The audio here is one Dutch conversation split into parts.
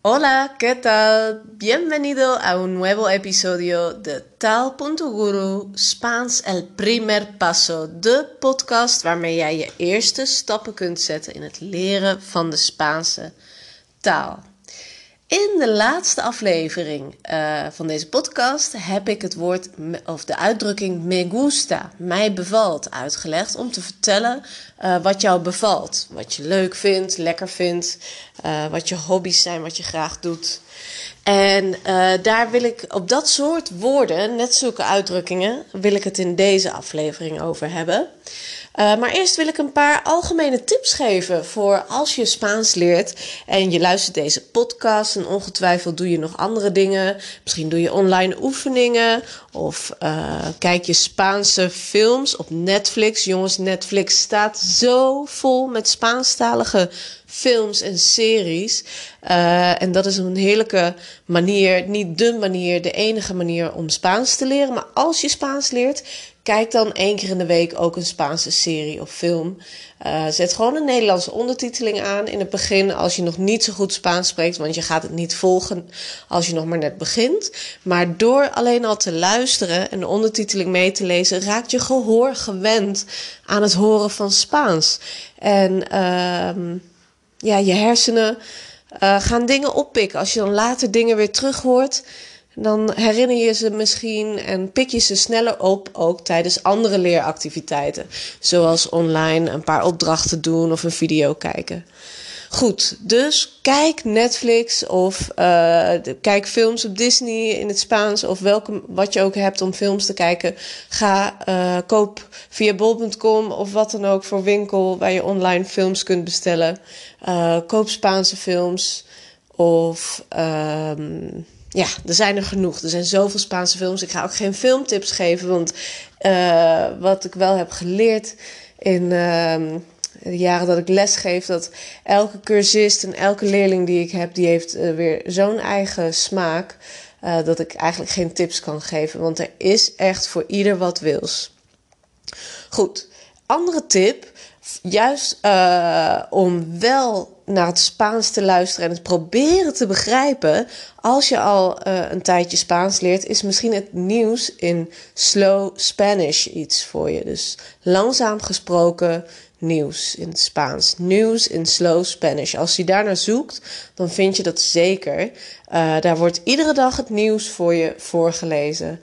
Hola, ¿qué tal? Bienvenido a un nuevo episodio de Taal.guru Spaans el primer paso, de podcast waarmee jij je eerste stappen kunt zetten in het leren van de Spaanse taal. In de laatste aflevering uh, van deze podcast heb ik het woord of de uitdrukking me gusta, mij bevalt, uitgelegd om te vertellen uh, wat jou bevalt, wat je leuk vindt, lekker vindt, uh, wat je hobby's zijn, wat je graag doet. En daar wil ik op dat soort woorden, net zulke uitdrukkingen, wil ik het in deze aflevering over hebben. Uh, maar eerst wil ik een paar algemene tips geven voor als je Spaans leert en je luistert deze podcast en ongetwijfeld doe je nog andere dingen. Misschien doe je online oefeningen of uh, kijk je Spaanse films op Netflix. Jongens, Netflix staat zo vol met Spaanstalige films en series. Uh, en dat is een heerlijke manier, niet de manier, de enige manier om Spaans te leren. Maar als je Spaans leert, Kijk dan één keer in de week ook een Spaanse serie of film. Uh, zet gewoon een Nederlandse ondertiteling aan in het begin als je nog niet zo goed Spaans spreekt, want je gaat het niet volgen als je nog maar net begint. Maar door alleen al te luisteren en de ondertiteling mee te lezen, raakt je gehoor gewend aan het horen van Spaans. En uh, ja, je hersenen uh, gaan dingen oppikken. Als je dan later dingen weer terug hoort dan herinner je ze misschien en pik je ze sneller op, ook tijdens andere leeractiviteiten. Zoals online een paar opdrachten doen of een video kijken. Goed, dus kijk Netflix of uh, kijk films op Disney in het Spaans of welke, wat je ook hebt om films te kijken. Ga uh, koop via bol.com of wat dan ook voor winkel waar je online films kunt bestellen. Uh, koop Spaanse films of um, ja, er zijn er genoeg. Er zijn zoveel Spaanse films. Ik ga ook geen filmtips geven, want uh, wat ik wel heb geleerd in uh, de jaren dat ik les geef, dat elke cursist en elke leerling die ik heb, die heeft uh, weer zo'n eigen smaak, uh, dat ik eigenlijk geen tips kan geven, want er is echt voor ieder wat wils. Goed, andere tip juist om wel naar het Spaans te luisteren en het proberen te begrijpen, als je al uh, een tijdje Spaans leert, is misschien het nieuws in slow Spanish iets voor je. Dus langzaam gesproken nieuws in het Spaans. Nieuws in slow Spanish. Als je daar naar zoekt, dan vind je dat zeker. Uh, daar wordt iedere dag het nieuws voor je voorgelezen,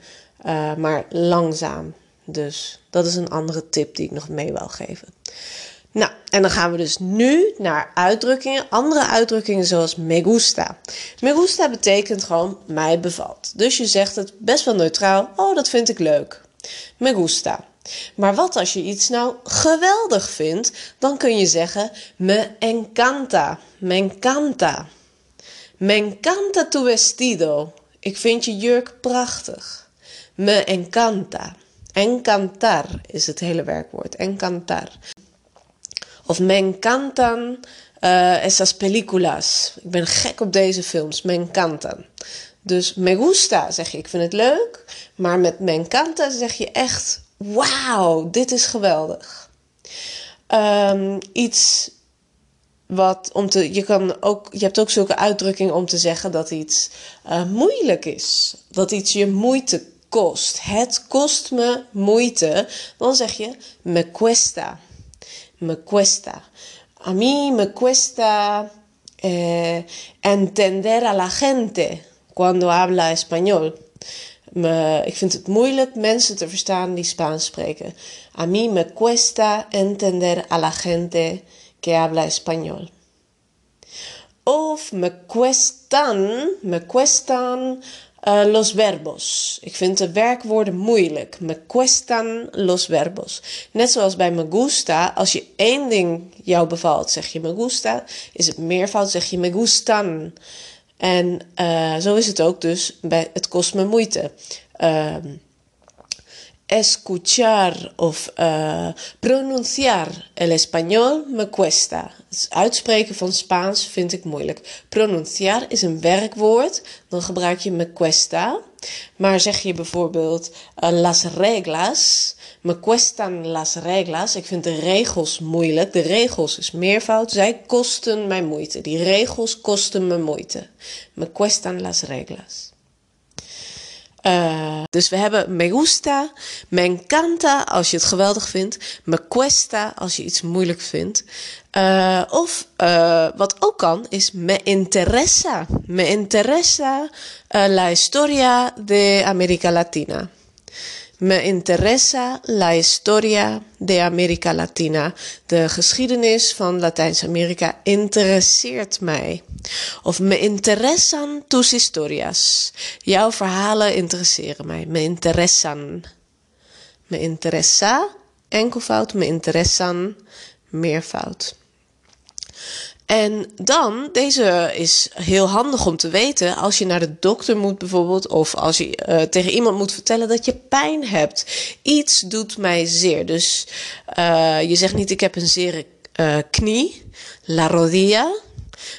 maar langzaam. Dus dat is een andere tip die ik nog mee wil geven. Nou, en dan gaan we dus nu naar uitdrukkingen. Andere uitdrukkingen zoals me gusta. Me gusta betekent gewoon mij bevalt. Dus je zegt het best wel neutraal. Oh, dat vind ik leuk. Me gusta. Maar wat als je iets nou geweldig vindt? Dan kun je zeggen me encanta. Me encanta. Me encanta tu vestido. Ik vind je jurk prachtig. Me encanta. Encantar is het hele werkwoord. Encantar. Of me encantan esas películas. Ik ben gek op deze films. Me encantan. Dus me gusta zeg je, ik vind het leuk. Maar met me encanta zeg je echt, wauw, dit is geweldig. Um, iets wat om te, je, kan ook, je hebt ook zulke uitdrukkingen om te zeggen dat iets uh, moeilijk is. Dat iets je moeite kost. Het kost me moeite. Dan zeg je me cuesta. Me cuesta. A mí me cuesta eh, entender a la gente cuando habla español. Me, ik vind het moeilijk mensen te verstaan die Spaans spreken. A mí me cuesta entender a la gente que habla español. Of me cuestan, me cuestan uh, los verbos. Ik vind de werkwoorden moeilijk. Me cuestan los verbos. Net zoals bij me gusta. Als je één ding jou bevalt, zeg je me gusta. Is het meervoud, zeg je me gustan. En uh, zo is het ook dus bij het kost me moeite. Uh, escuchar of uh, pronunciar el español me cuesta. Het uitspreken van Spaans vind ik moeilijk. Pronunciar is een werkwoord, dan gebruik je me cuesta. Maar zeg je bijvoorbeeld uh, las reglas, me cuestan las reglas. Ik vind de regels moeilijk. De regels is meervoud. Zij kosten mij moeite. Die regels kosten me moeite. Me cuestan las reglas. Uh, dus we hebben me gusta, me encanta als je het geweldig vindt, me cuesta als je iets moeilijk vindt. Uh, of uh, wat ook kan is me interesa. Me interesa la historia de América Latina. Me interesa la historia de América Latina. De geschiedenis van Latijns-Amerika interesseert mij. Of me interesan tus historias. Jouw verhalen interesseren mij. Me interesan. Me interesa, enkelvoud. Me interesan, meervoud. En dan, deze is heel handig om te weten als je naar de dokter moet bijvoorbeeld, of als je uh, tegen iemand moet vertellen dat je pijn hebt. Iets doet mij zeer. Dus uh, je zegt niet ik heb een zere uh, knie, la rodilla,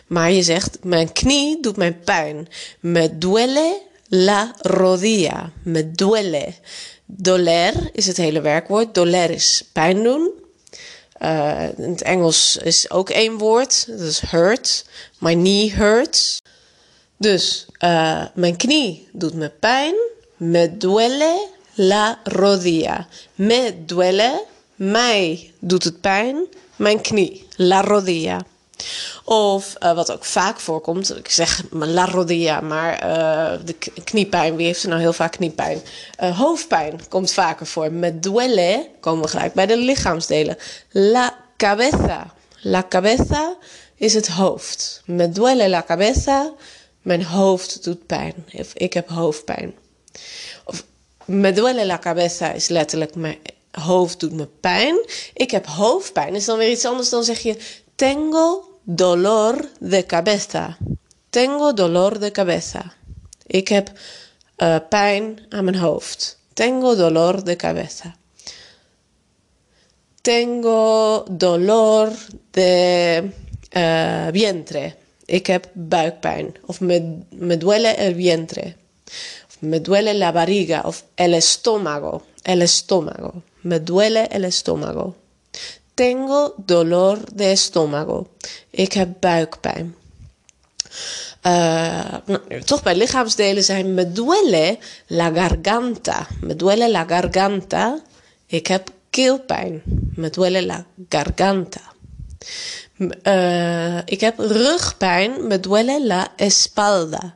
maar je zegt mijn knie doet mij pijn. Me duele la rodilla, me duele. Doler is het hele werkwoord. Doler is pijn doen. Uh, in het Engels is ook één woord, dat is hurt. My knee hurts. Dus uh, mijn knie doet me pijn. Me duele la rodilla. Me duele, mij doet het pijn. Mijn knie, la rodilla. Of uh, wat ook vaak voorkomt, ik zeg la rodilla, maar uh, de kniepijn, wie heeft er nou heel vaak kniepijn? Uh, hoofdpijn komt vaker voor. Met duele komen we gelijk bij de lichaamsdelen. La cabeza. La cabeza is het hoofd. Me duele la cabeza, mijn hoofd doet pijn. Of ik heb hoofdpijn. Of me duele la cabeza is letterlijk mijn hoofd doet me pijn. Ik heb hoofdpijn is dan weer iets anders dan zeg je tengo dolor de cabeza. Tengo dolor de cabeza. Ik heb uh, pijn aan mijn. Tengo dolor de cabeza. Tengo dolor de uh, vientre. Ik heb buikpijn. Of me, me duele el vientre. Me duele la barriga. Of el estómago. El estómago. Me duele el estómago. Tengo dolor de estómago. Ik heb buikpijn. Uh, nou, toch bij lichaamsdelen zijn me duele la garganta. Me duele la garganta. Ik heb keelpijn. Me duele la garganta. Uh, ik heb rugpijn. Me duele la espalda.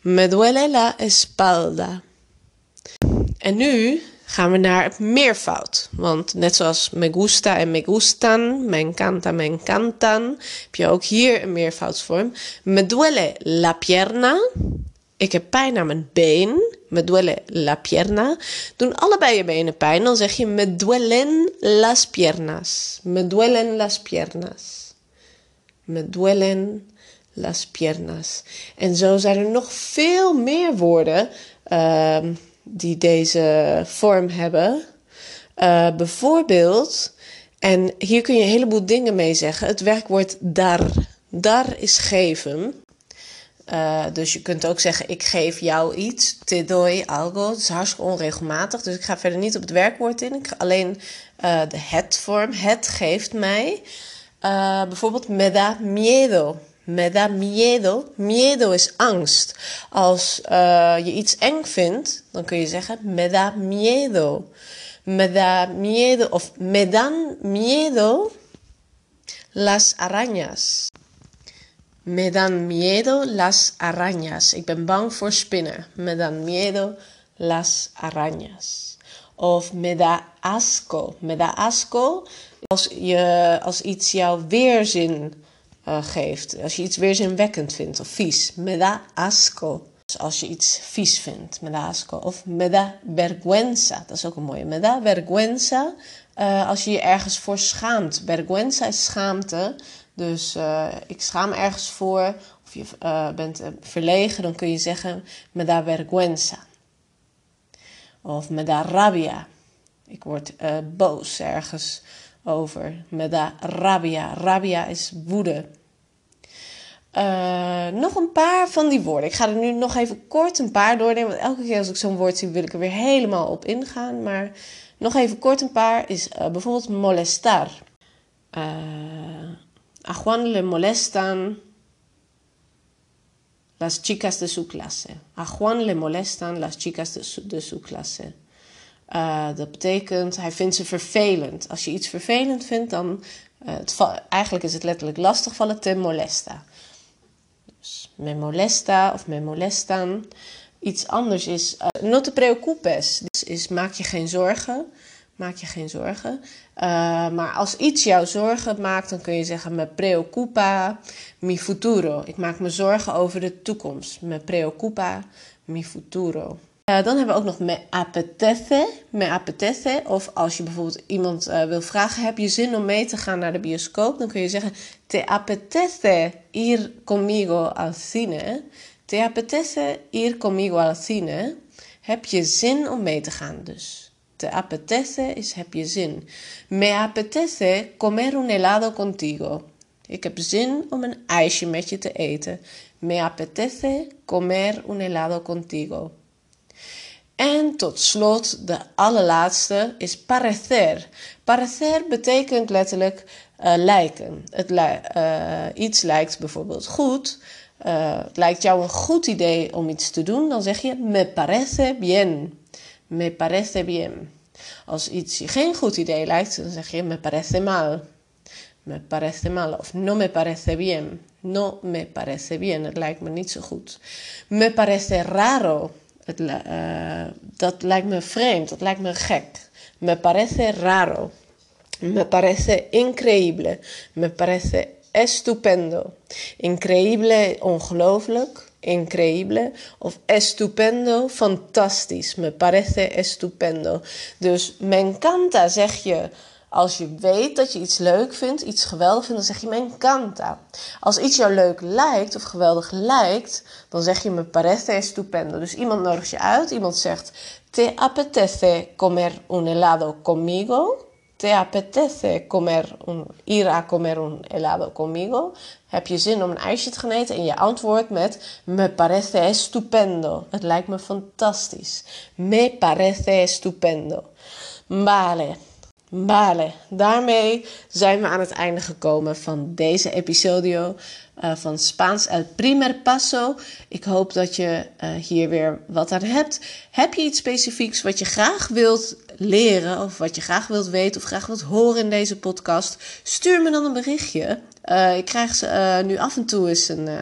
Me duele la espalda. En nu gaan we naar het meervoud. Want net zoals me gusta en me gustan, me encanta, me encantan, heb je ook hier een meervoudsvorm. Me duele la pierna. Ik heb pijn aan mijn been. Me duele la pierna. Doen allebei je benen pijn, dan zeg je me duelen las piernas. Me duelen las piernas. Me duelen las piernas. En zo zijn er nog veel meer woorden. Uh, die deze vorm hebben. Uh, bijvoorbeeld, en hier kun je een heleboel dingen mee zeggen. Het werkwoord dar. Dar is geven. Uh, dus je kunt ook zeggen: Ik geef jou iets. Te doy algo. Dat is hartstikke onregelmatig. Dus ik ga verder niet op het werkwoord in. Ik ga alleen uh, de het-vorm. Het geeft mij. bijvoorbeeld me da miedo. Me da miedo. Miedo is angst. Als uh, je iets eng vindt, dan kun je zeggen me da miedo. Me da miedo of me dan miedo las arañas. Me dan miedo las arañas. Ik ben bang voor spinnen. Me dan miedo las arañas. Of me da asco. Me da asco als, je, als iets jouw weerzin uh, geeft. Als je iets weerzinwekkend vindt of vies. Me da asco. Dus als je iets vies vindt. Me da asco. Of me da vergüenza. Dat is ook een mooie. Me da vergüenza. Uh, als je je ergens voor schaamt. Vergüenza is schaamte. Dus uh, ik schaam ergens voor. Of je bent verlegen. Dan kun je zeggen me da vergüenza. Of me da rabia. Ik word boos ergens over. Me da rabia. Rabia is woede. Uh, nog een paar van die woorden. Ik ga er nu nog even kort een paar doornemen. Want elke keer als ik zo'n woord zie, wil ik er weer helemaal op ingaan. Maar nog even kort een paar is uh, bijvoorbeeld molestar. Uh, a Juan le molestan las chicas de su clase. A Juan le molestan las chicas de de su clase. Uh, dat betekent, hij vindt ze vervelend. Als je iets vervelend vindt, dan... Uh, het, eigenlijk is het letterlijk lastig vallen te molesta. Dus me molesta of me molestan. Iets anders is uh, no te preocupes. Dus is maak je geen zorgen. Maak je geen zorgen. Maar als iets jou zorgen maakt, dan kun je zeggen: Me preocupa mi futuro. Ik maak me zorgen over de toekomst. Me preocupa mi futuro. Uh, dan hebben we ook nog me apetece. Me apetece. Of als je bijvoorbeeld iemand uh, wil vragen: heb je zin om mee te gaan naar de bioscoop? Dan kun je zeggen: Te apetece ir conmigo al cine. Te apetece ir conmigo al cine. Heb je zin om mee te gaan dus? Te apetece is heb je zin. Me apetece comer un helado contigo. Ik heb zin om een ijsje met je te eten. Me apetece comer un helado contigo. En tot slot, de allerlaatste is parecer. Parecer betekent letterlijk uh, lijken. Het uh, iets lijkt bijvoorbeeld goed. Uh, het lijkt jou een goed idee om iets te doen, dan zeg je me parece bien. Me parece bien. Als iets je geen goed idee lijkt, dan zeg je me parece mal. Me parece mal of no me parece bien. No me parece bien. Het lijkt me niet zo goed. Me parece raro. Uh, dat lijkt me vreemd. Dat lijkt me gek. Me parece raro. Me parece increíble. Me parece estupendo. Increíble, ongelooflijk increíble of estupendo, fantastisch. Me parece estupendo. Dus me encanta zeg je als je weet dat je iets leuk vindt, iets geweldig vindt, dan zeg je me encanta. Als iets jou leuk lijkt of geweldig lijkt, dan zeg je me parece estupendo. Dus iemand nodigt je uit, iemand zegt te apetece comer un helado conmigo. ¿Te apetece comer un, ir a comer un helado conmigo? Heb je zin om een ijsje te gaan eten? En je antwoordt met Me parece estupendo. Het lijkt me fantastisch. Me parece estupendo. Vale. Vale, daarmee zijn we aan het einde gekomen van deze episodio uh, van Spaans El Primer Paso. Ik hoop dat je uh, hier weer wat aan hebt. Heb je iets specifieks wat je graag wilt leren of wat je graag wilt weten of graag wilt horen in deze podcast? Stuur me dan een berichtje. Uh, ik krijg uh, nu af en toe eens een, uh,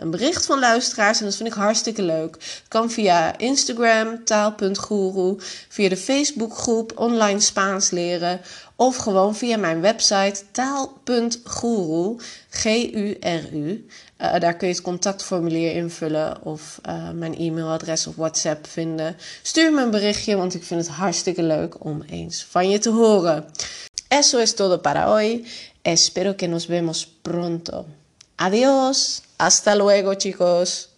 een, bericht van luisteraars en dat vind ik hartstikke leuk. Kan via Instagram, taal.guru, via de Facebookgroep Online Spaans leren of gewoon via mijn website taal.guru, G-U-R-U. daar kun je het contactformulier invullen of mijn e-mailadres of WhatsApp vinden. Stuur me een berichtje, want ik vind het hartstikke leuk om eens van je te horen. Eso es todo para hoy. Espero que nos vemos pronto. Adiós. Hasta luego, chicos.